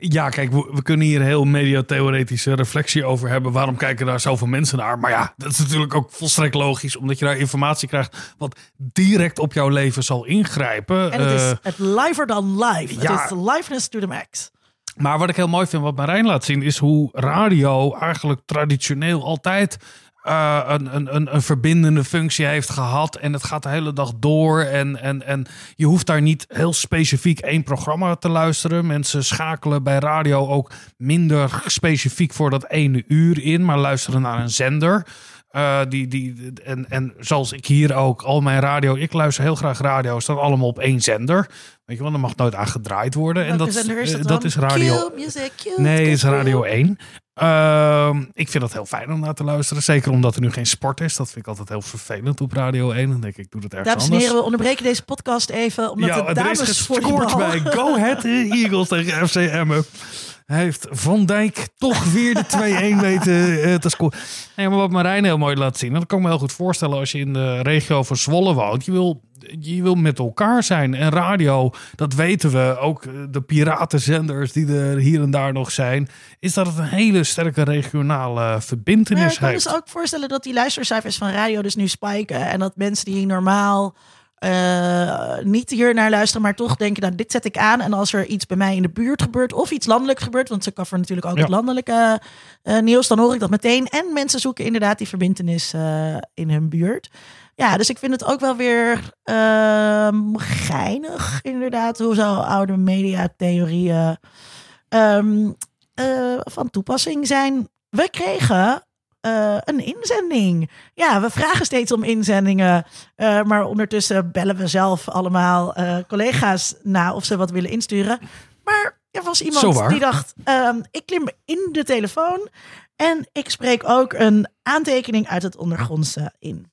Ja, kijk, we, we, kunnen hier heel mediatheoretische reflectie over hebben. Waarom kijken daar zoveel mensen naar? Maar ja, dat is natuurlijk ook volstrekt logisch, omdat je daar informatie krijgt wat direct op jouw leven zal ingrijpen. En het is het liver dan live. Ja, het is liveness to the max. Maar wat ik heel mooi vind, wat Marijn laat zien, is hoe radio eigenlijk traditioneel altijd uh, een, een, een verbindende functie heeft gehad. En het gaat de hele dag door. En, en, en je hoeft daar niet heel specifiek één programma te luisteren. Mensen schakelen bij radio ook minder specifiek voor dat ene uur in, maar luisteren naar een zender. Uh, die, die, en, en zoals ik hier ook, al mijn radio, ik luister heel graag radio, staan allemaal op één zender. Weet je wel, er mag nooit aan gedraaid worden. en dat, is dat, dat is radio. Music, nee, is radio 1. Uh, ik vind dat heel fijn om naar te luisteren. Zeker omdat er nu geen sport is. Dat vind ik altijd heel vervelend op Radio 1. Dan denk ik, ik doe dat ergens Dames en heren, we onderbreken deze podcast even. Omdat ja, de dames er is gescoord bij Go Ahead Eagles tegen FC Emmen. Heeft Van Dijk toch weer de 2-1 weten uh, te scoren. Nee, maar wat Marijn heel mooi laat zien. En dat kan ik me heel goed voorstellen als je in de regio van Zwolle woont. Je wil, je wil met elkaar zijn. En radio, dat weten we. Ook de piratenzenders die er hier en daar nog zijn. Is dat het een hele sterke regionale verbindenis heeft. Ik kan dus ook voorstellen dat die luistercijfers van radio dus nu spiken. En dat mensen die normaal... Uh, niet hier naar luisteren, maar toch denken, nou, dit zet ik aan. En als er iets bij mij in de buurt gebeurt, of iets landelijk gebeurt, want ze coveren natuurlijk ook Ja. het landelijke uh, nieuws, dan hoor ik dat meteen. En mensen zoeken inderdaad die verbindenis uh, in hun buurt. Ja, dus ik vind het ook wel weer ehm, geinig, inderdaad, hoe zo oude mediatheorieën um, van toepassing zijn. We kregen uh, een inzending. Ja, we vragen steeds om inzendingen. Uh, maar ondertussen bellen we zelf allemaal uh, collega's na of ze wat willen insturen. Maar er was iemand die dacht: um, ik klim in de telefoon en ik spreek ook een aantekening uit het ondergrondse in.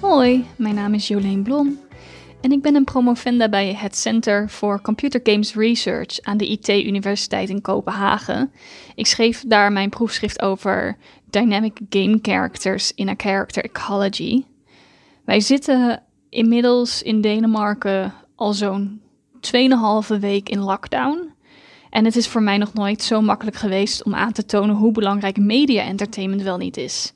Hoi, mijn naam is Jolene Blom en ik ben een promovenda bij het Center for Computer Games Research aan de IT Universiteit in Kopenhagen. Ik schreef daar mijn proefschrift over Dynamic Game Characters in a Character Ecology. Wij zitten inmiddels in Denemarken al zo'n 2,5 week in lockdown. En het is voor mij nog nooit zo makkelijk geweest om aan te tonen hoe belangrijk media entertainment wel niet is.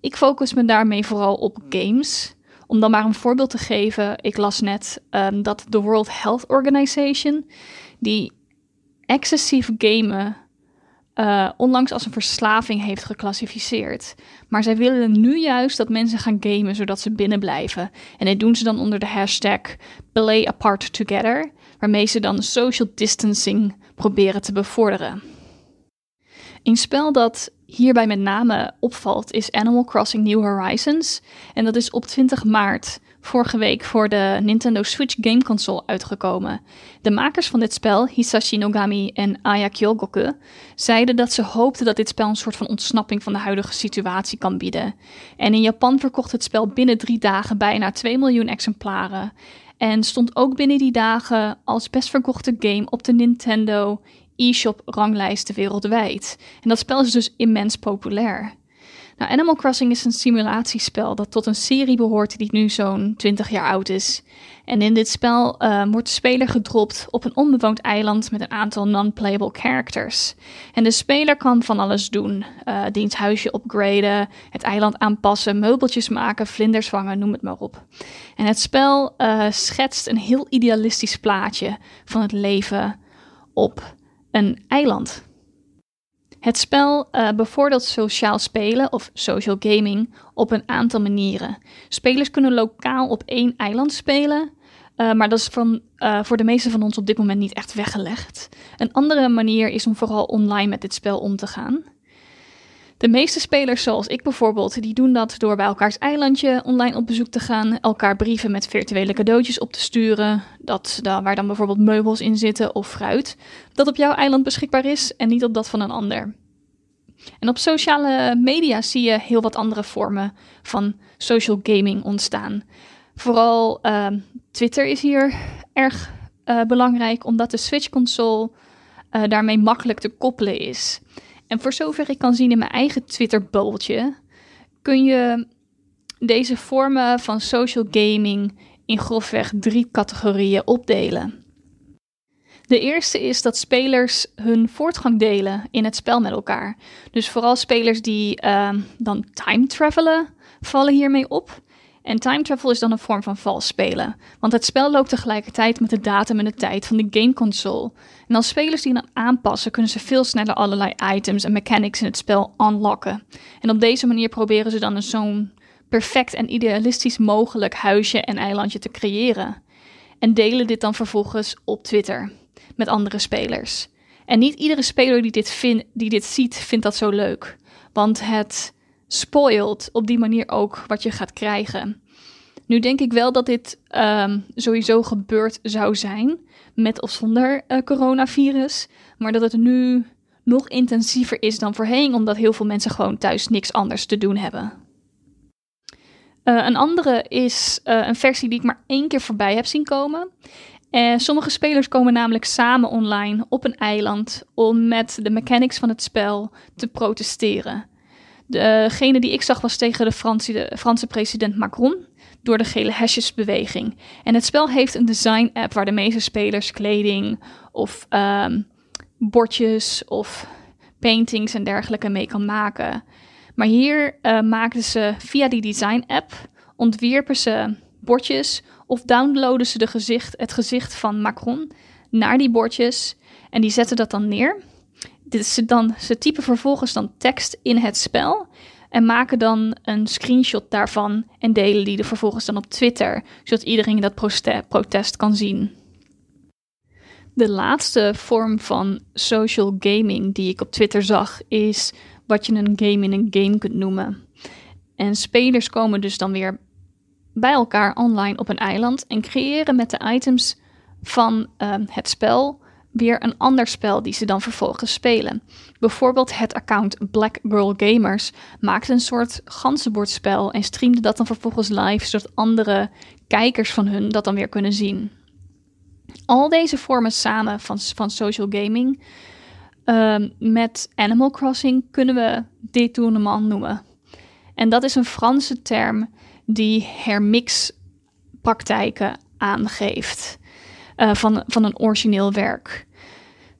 Ik focus me daarmee vooral op games. Om dan maar een voorbeeld te geven, ik las net um, dat de World Health Organization die excessief gamen uh, onlangs als een verslaving heeft geclassificeerd. Maar zij willen nu juist dat mensen gaan gamen zodat ze binnen blijven. En dit doen ze dan onder de hashtag Play Apart Together, waarmee ze dan social distancing proberen te bevorderen. Een spel dat hierbij met name opvalt is Animal Crossing New Horizons. En dat is op 20 maart vorige week voor de Nintendo Switch game console uitgekomen. De makers van dit spel, Hisashi Nogami en Aya Kyogoku, zeiden dat ze hoopten dat dit spel een soort van ontsnapping van de huidige situatie kan bieden. En in Japan verkocht het spel binnen drie dagen bijna 2 miljoen exemplaren. En stond ook binnen die dagen als best verkochte game op de Nintendo eShop ranglijsten wereldwijd. En dat spel is dus immens populair. Nou, Animal Crossing is een simulatiespel dat tot een serie behoort die nu zo'n 20 jaar oud is. En in dit spel uh, wordt de speler gedropt op een onbewoond eiland met een aantal non-playable characters. En de speler kan van alles doen: uh, diens huisje upgraden, het eiland aanpassen, meubeltjes maken, vlinders vangen, noem het maar op. En het spel uh, schetst een heel idealistisch plaatje van het leven op een eiland. Het spel uh, bevordert sociaal spelen of social gaming op een aantal manieren. Spelers kunnen lokaal op één eiland spelen, uh, maar dat is van, uh, voor de meeste van ons op dit moment niet echt weggelegd. Een andere manier is om vooral online met dit spel om te gaan. De meeste spelers, zoals ik bijvoorbeeld, die doen dat door bij elkaars eilandje online op bezoek te gaan, elkaar brieven met virtuele cadeautjes op te sturen, dat, waar dan bijvoorbeeld meubels in zitten of fruit, dat op jouw eiland beschikbaar is en niet op dat van een ander. En op sociale media zie je heel wat andere vormen van social gaming ontstaan. Vooral uh, Twitter is hier erg uh, belangrijk, omdat de Switch-console uh, daarmee makkelijk te koppelen is. En voor zover ik kan zien in mijn eigen Twitter-bubbeltje, kun je deze vormen van social gaming in grofweg drie categorieën opdelen. De eerste is dat spelers hun voortgang delen in het spel met elkaar. Dus vooral spelers die uh, dan time travelen, vallen hiermee op. En time travel is dan een vorm van vals spelen. Want het spel loopt tegelijkertijd met de datum en de tijd van de gameconsole. En als spelers die dan aanpassen, kunnen ze veel sneller allerlei items en mechanics in het spel unlocken. En op deze manier proberen ze dan een zo'n perfect en idealistisch mogelijk huisje en eilandje te creëren. En delen dit dan vervolgens op Twitter met andere spelers. En niet iedere speler die dit, vind, die dit ziet, vindt dat zo leuk. Want het spoilt op die manier ook wat je gaat krijgen. Nu denk ik wel dat dit um, sowieso gebeurd zou zijn, met of zonder uh, coronavirus. Maar dat het nu nog intensiever is dan voorheen, omdat heel veel mensen gewoon thuis niks anders te doen hebben. Uh, een andere is uh, een versie die ik maar één keer voorbij heb zien komen. En sommige spelers komen namelijk samen online op een eiland om met de mechanics van het spel te protesteren. Degene die ik zag was tegen de Franse, de Franse president Macron door de gele hesjesbeweging. En het spel heeft een design-app waar de meeste spelers kleding of um, bordjes of paintings en dergelijke mee kan maken. Maar hier uh, maakten ze via die design-app, ontwierpen ze bordjes of downloaden ze de gezicht, het gezicht van Macron naar die bordjes en die zetten dat dan neer. Dit ze, dan, ze typen vervolgens dan tekst in het spel en maken dan een screenshot daarvan en delen die er vervolgens dan op Twitter, zodat iedereen dat protest kan zien. De laatste vorm van social gaming die ik op Twitter zag is wat je een game in een game kunt noemen. En spelers komen dus dan weer bij elkaar online op een eiland en creëren met de items van uh, het spel weer een ander spel die ze dan vervolgens spelen. Bijvoorbeeld het account Black Girl Gamers maakte een soort ganzenbordspel en streamde dat dan vervolgens live, zodat andere kijkers van hun dat dan weer kunnen zien. Al deze vormen samen van, van social gaming uh, met Animal Crossing kunnen we détournement noemen. En dat is een Franse term die hermix-praktijken aangeeft uh, van, van een origineel werk.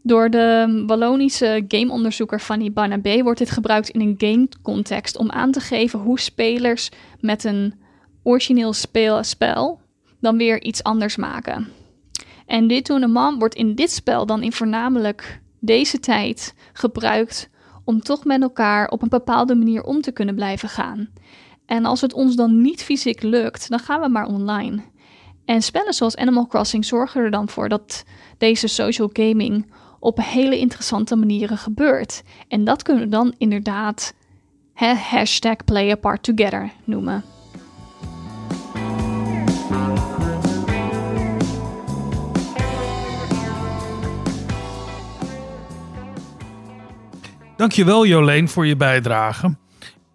Door de Wallonische gameonderzoeker Fanny Barnabé wordt dit gebruikt in een game-context om aan te geven hoe spelers met een origineel speel, spel dan weer iets anders maken. En dit tournement wordt in dit spel dan in voornamelijk deze tijd gebruikt om toch met elkaar op een bepaalde manier om te kunnen blijven gaan. En als het ons dan niet fysiek lukt, dan gaan we maar online. En spellen zoals Animal Crossing zorgen er dan voor dat deze social gaming op hele interessante manieren gebeurt. En dat kunnen we dan inderdaad hè, hashtag play a part together noemen. Dankjewel Joleen voor je bijdrage.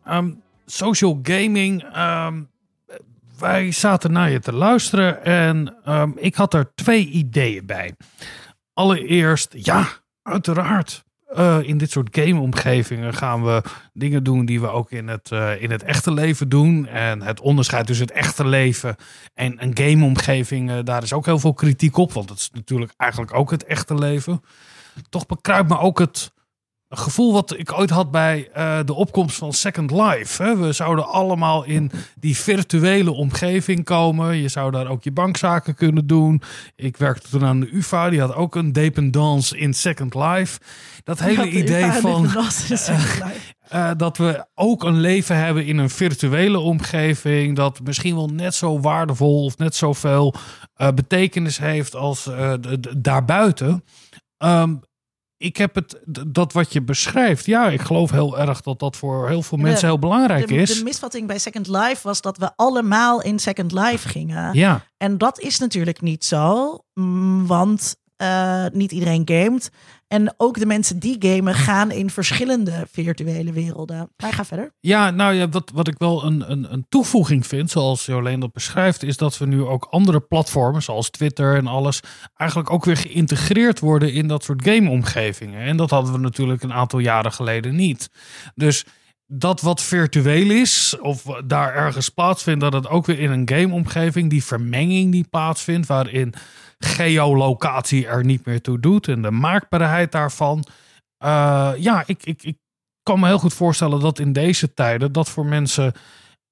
Ehm, social gaming, ehm, wij zaten naar je te luisteren en ehm, ik had er twee ideeën bij. Allereerst, ja, uiteraard. eh, in dit soort gameomgevingen gaan we dingen doen die we ook in het, eh, in het echte leven doen. En het onderscheid tussen het echte leven en een gameomgeving, eh, daar is ook heel veel kritiek op. Want het is natuurlijk eigenlijk ook het echte leven. Toch bekruipt me ook het gevoel wat ik ooit had bij eh, de opkomst van Second Life. Hè. We zouden allemaal in die virtuele omgeving komen. Je zou daar ook je bankzaken kunnen doen. Ik werkte toen aan de UvA, die had ook een dependance in Second Life. Dat hele Ja, de idee UvA van Life. eh, dat we ook een leven hebben in een virtuele omgeving. Dat misschien wel net zo waardevol of net zoveel eh betekenis heeft als eh, d- d- daarbuiten. Ehm, ik heb het, dat wat je beschrijft. Ja, ik geloof heel erg dat dat voor heel veel mensen De- heel belangrijk de, is. De misvatting bij Second Life was dat we allemaal in Second Life gingen. Ja. En dat is natuurlijk niet zo, want eh, niet iedereen gamet. En ook de mensen die gamen gaan in verschillende virtuele werelden. Maar ga verder. Ja, nou ja, wat, wat ik wel een, een, een toevoeging vind, zoals Jolene dat beschrijft, is dat we nu ook andere platformen, zoals Twitter en alles, eigenlijk ook weer geïntegreerd worden in dat soort gameomgevingen. En dat hadden we natuurlijk een aantal jaren geleden niet. Dus dat wat virtueel is, of daar ergens plaatsvindt, dat het ook weer in een gameomgeving, die vermenging die plaatsvindt, waarin geolocatie er niet meer toe doet en de maakbaarheid daarvan. Eh, ja, ik, ik, ik kan me heel goed voorstellen dat in deze tijden dat voor mensen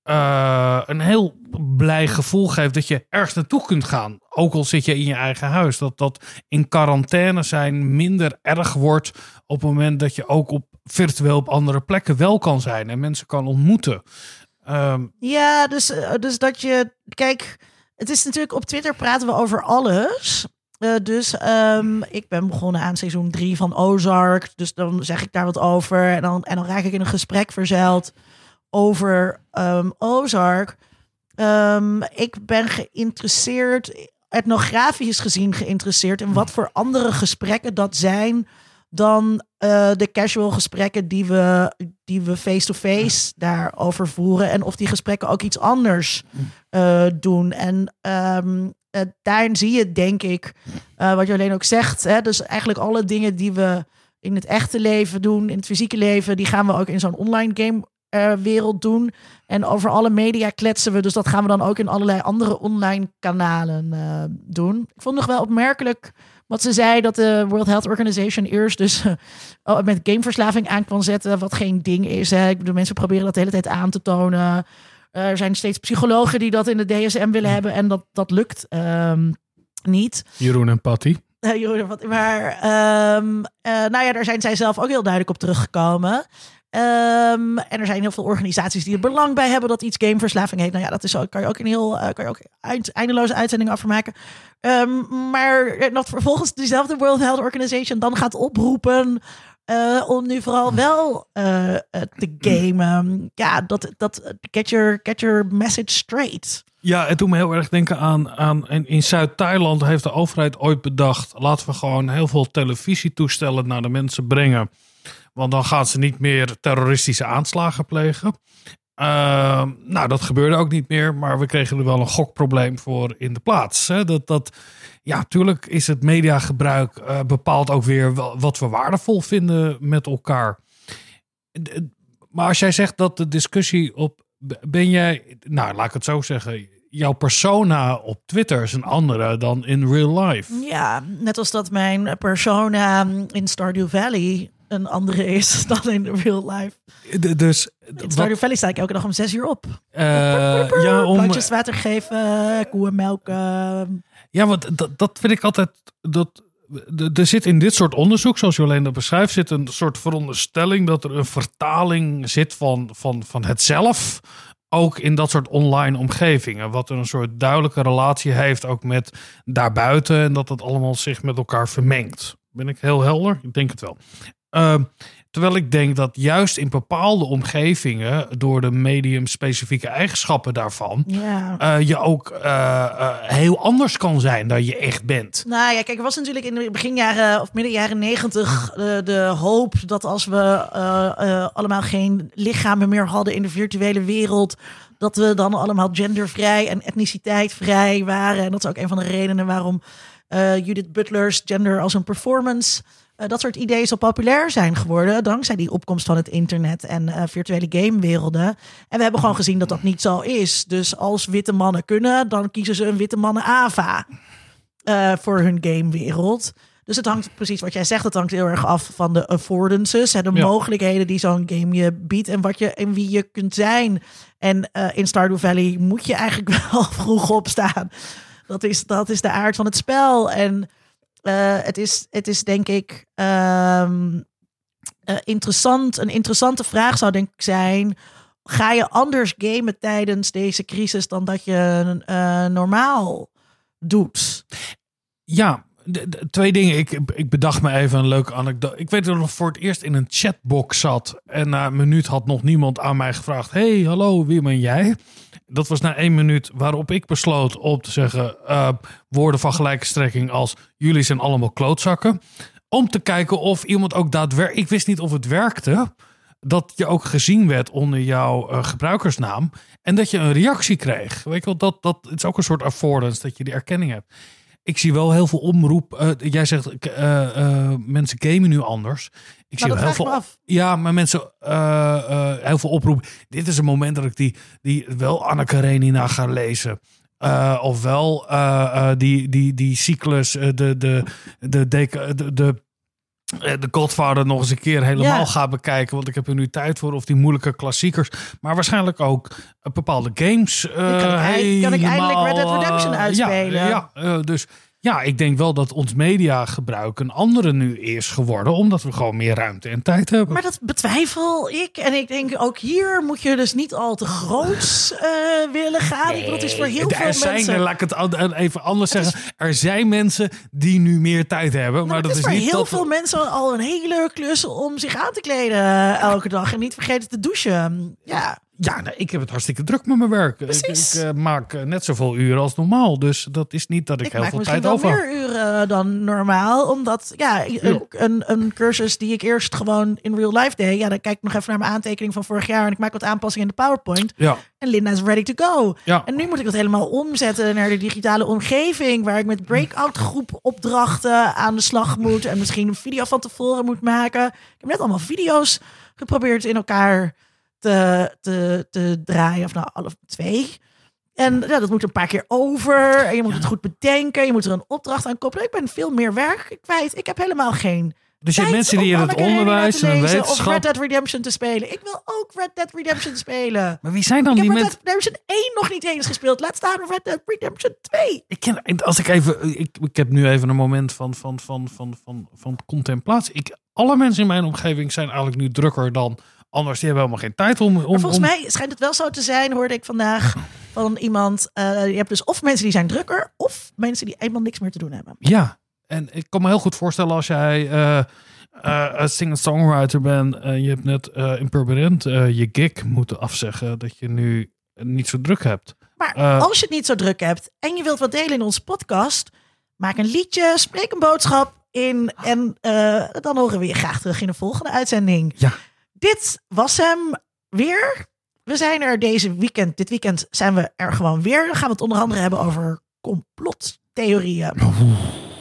eh, een heel blij gevoel geeft dat je ergens naartoe kunt gaan. Ook al zit je in je eigen huis. Dat dat in quarantaine zijn minder erg wordt op het moment dat je ook op virtueel op andere plekken wel kan zijn en mensen kan ontmoeten. Ehm, Ja, dus, eh, dus dat je. Kijk, het is natuurlijk op Twitter praten we over alles. Eh, dus ehm, ik ben begonnen aan seizoen 3 van Ozark. Dus dan zeg ik daar wat over. En dan, en dan raak ik in een gesprek verzeild over ehm, Ozark. Ehm, ik ben geïnteresseerd, etnografisch gezien geïnteresseerd in wat voor andere gesprekken dat zijn dan eh, de casual gesprekken die we, die we face-to-face daarover voeren. En of die gesprekken ook iets anders eh, doen. En ehm, eh, daarin zie je, denk ik, wat Jolene ook zegt. Hè, dus eigenlijk alle dingen die we in het echte leven doen, in het fysieke leven, die gaan we ook in zo'n online game wereld doen. En over alle media kletsen we. Dus dat gaan we dan ook in allerlei andere online kanalen doen. Ik vond nog wel opmerkelijk wat ze zei dat de World Health Organization eerst dus eh, met gameverslaving aan kan zetten. Wat geen ding is. Hè. Ik bedoel, mensen proberen dat de hele tijd aan te tonen. Eh, er zijn steeds psychologen die dat in de DSM willen hebben. En dat, dat lukt ehm, niet. Jeroen en Patty. Eh, Jeroen, wat, maar ehm, eh, nou ja, daar zijn zij zelf ook heel duidelijk op teruggekomen. Ehm, en er zijn heel veel organisaties die er belang bij hebben dat iets gameverslaving heeft. Nou ja, dat is kan je ook een heel eh, kan je ook eind, eindeloze uitzending afmaken. Ehm, maar dat vervolgens diezelfde World Health Organization dan gaat oproepen eh, om nu vooral wel eh, eh, te gamen. Ja, dat, dat get, your, get your message straight. Ja, het doet me heel erg denken aan, aan in Zuid-Thailand heeft de overheid ooit bedacht, laten we gewoon heel veel televisietoestellen naar de mensen brengen. Want dan gaan ze niet meer terroristische aanslagen plegen. Ehm, nou, dat gebeurde ook niet meer, maar we kregen er wel een gokprobleem voor in de plaats. Hè? Dat, dat, ja, tuurlijk is het mediagebruik uh, bepaalt ook weer wat we waardevol vinden met elkaar. Maar als jij zegt dat de discussie op. Ben jij, nou laat ik het zo zeggen, jouw persona op Twitter is een andere dan in real life. Ja, net als dat mijn persona in Stardew Valley een andere is dan in real life. De, dus in Stardew Valley sta ik elke dag om zes uur op. Uh, ja, om Plantjes water geven, koeien melken. Ja, want dat, dat vind ik altijd. Dat, er zit in dit soort onderzoek, zoals Jolene dat beschrijft, zit een soort veronderstelling dat er een vertaling zit van, van, van het zelf. Ook in dat soort online omgevingen. Wat een soort duidelijke relatie heeft ook met daarbuiten. En dat het allemaal zich met elkaar vermengt. Ben ik heel helder? Ik denk het wel. Ehm, terwijl ik denk dat juist in bepaalde omgevingen, door de medium-specifieke eigenschappen daarvan, Ja. eh, je ook eh, eh, heel anders kan zijn dan je echt bent. Nou ja, kijk, er was natuurlijk in de beginjaren of midden jaren negentig de, hoop dat als we allemaal geen lichamen meer hadden in de virtuele wereld, dat we dan allemaal gendervrij en etniciteitvrij waren. En dat is ook een van de redenen waarom Judith Butler's gender als een performance. Eh, dat soort ideeën zo populair zijn geworden. Dankzij die opkomst van het internet en eh, virtuele gamewerelden. En we hebben gewoon gezien dat dat niet zo is. Dus als witte mannen kunnen, dan kiezen ze een witte mannen AVA eh, voor hun gamewereld. Dus het hangt precies wat jij zegt. Het hangt heel erg af van de affordances. Hè, de Ja. mogelijkheden die zo'n game je biedt. En wat je en wie je kunt zijn. En in Stardew Valley moet je eigenlijk wel vroeg opstaan. Dat is, dat is de aard van het spel. En eh, het, is, het is denk ik ehm, eh, interessant. Een interessante vraag zou denk ik zijn. Ga je anders gamen tijdens deze crisis dan dat je eh, normaal doet? Ja, twee dingen. Ik, ik bedacht me even een leuke anekdote. Ik weet dat ik voor het eerst in een chatbox zat. En na een minuut had nog niemand aan mij gevraagd: Hey, hallo, wie ben jij? Dat was na één minuut waarop ik besloot om te zeggen eh, woorden van gelijke strekking als jullie zijn allemaal klootzakken. Om te kijken of iemand ook daadwerkelijk. Ik wist niet of het werkte. Dat je ook gezien werd onder jouw eh, gebruikersnaam. En dat je een reactie kreeg. Weet je wel, dat, dat het is ook een soort affordance dat je die erkenning hebt. Ik zie wel heel veel omroep. eh, jij zegt mensen gamen nu anders. Ik zie dat wel heel veel. af. Ja, maar mensen eh, heel veel oproep. Dit is een moment dat ik die, die wel Anne Karenina ga lezen. Eh, ofwel die, die, die cyclus, de, de, de, de, de, de, de Godfather nog eens een keer helemaal Ja. ga bekijken. Want ik heb er nu tijd voor. Of die moeilijke klassiekers. Maar waarschijnlijk ook bepaalde games. eh, kan ik kan ik eindelijk Red Dead Redemption uitspelen? Ja, ja dus ja, ik denk wel dat ons mediagebruik een andere nu is geworden. Omdat we gewoon meer ruimte en tijd hebben. Maar dat betwijfel ik. En ik denk ook hier moet je dus niet al te groots eh, willen gaan. Bedoel, het is voor heel er veel zijn, mensen. laat ik het an- even anders zeggen. Er zijn mensen die nu meer tijd hebben. maar het dat is is voor niet heel dat... veel mensen al een hele klus om zich aan te kleden eh, elke dag. En niet vergeten te douchen. Ja, Ja, nee, ik heb het hartstikke druk met mijn werk. Ik, Precies. ik eh, maak eh, net zoveel uren als normaal. Dus dat is niet dat ik, ik heel veel tijd over heb. meer uren dan normaal. Omdat ja, een, een, een cursus die ik eerst gewoon in real life deed. Ja, dan kijk ik nog even naar mijn aantekening van vorig jaar. En ik maak wat aanpassingen in de PowerPoint. Ja. En Linda is ready to go. Ja. En nu moet ik dat helemaal omzetten naar de digitale omgeving. Waar ik met breakout groep opdrachten aan de slag moet. En misschien een video van tevoren moet maken. Ik heb net allemaal video's geprobeerd in elkaar te, te, te draaien. Of nou, alle twee. En ja, dat moet een paar keer over. En je moet het goed bedenken. Je moet er een opdracht aan koppelen. Ik ben veel meer werk kwijt. Ik heb helemaal geen Dus je hebt mensen die in het onderwijs en lezen Of wetenschap... Red Dead Redemption te spelen. Ik wil ook Red Dead Redemption spelen. Maar wie zijn dan ik die heb Red mensen... Dead Redemption 1 nog niet eens gespeeld. Laat staan Red Dead Redemption 2. Ik ken, als ik even, ik, ik heb nu even een moment van, van, van, van, van, van contemplatie. Ik, alle mensen in mijn omgeving zijn eigenlijk nu drukker dan anders. Die hebben helemaal geen tijd om. om Maar volgens om- mij schijnt het wel zo te zijn, hoorde ik vandaag van iemand. eh, je hebt dus of mensen die zijn drukker, of mensen die eenmaal niks meer te doen hebben. Ja, en ik kan me heel goed voorstellen als jij eh, een singer-songwriter bent. en je hebt net in je gig moeten afzeggen. Dat je nu niet zo druk hebt. Maar als je het niet zo druk hebt en je wilt wat delen in onze podcast, maak een liedje, spreek een boodschap in en dan horen we je graag terug in de volgende uitzending. Ja. Dit was hem weer. We zijn er deze weekend. Dit weekend zijn we er gewoon weer. Dan gaan we het onder andere hebben over complottheorieën.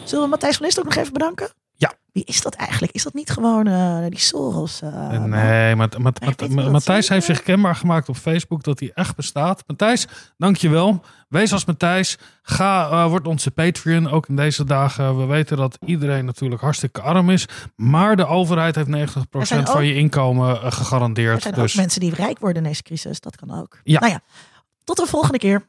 Zullen we Matthijs van List ook nog even bedanken? Ja. Wie is dat eigenlijk? Is dat niet gewoon eh, die Soros? eh, nee, maar, maar, Matthijs heeft zich kenbaar gemaakt op Facebook dat hij echt bestaat. Matthijs, dankjewel. Wees als Matthijs. Ga, eh, word onze Patreon, ook in deze dagen. We weten dat iedereen natuurlijk hartstikke arm is. Maar de overheid heeft 90% Er zijn van je inkomen eh, Er gegarandeerd. zijn Dus ook mensen die rijk worden in deze crisis. Dat kan ook. Ja. Nou ja, tot de volgende keer.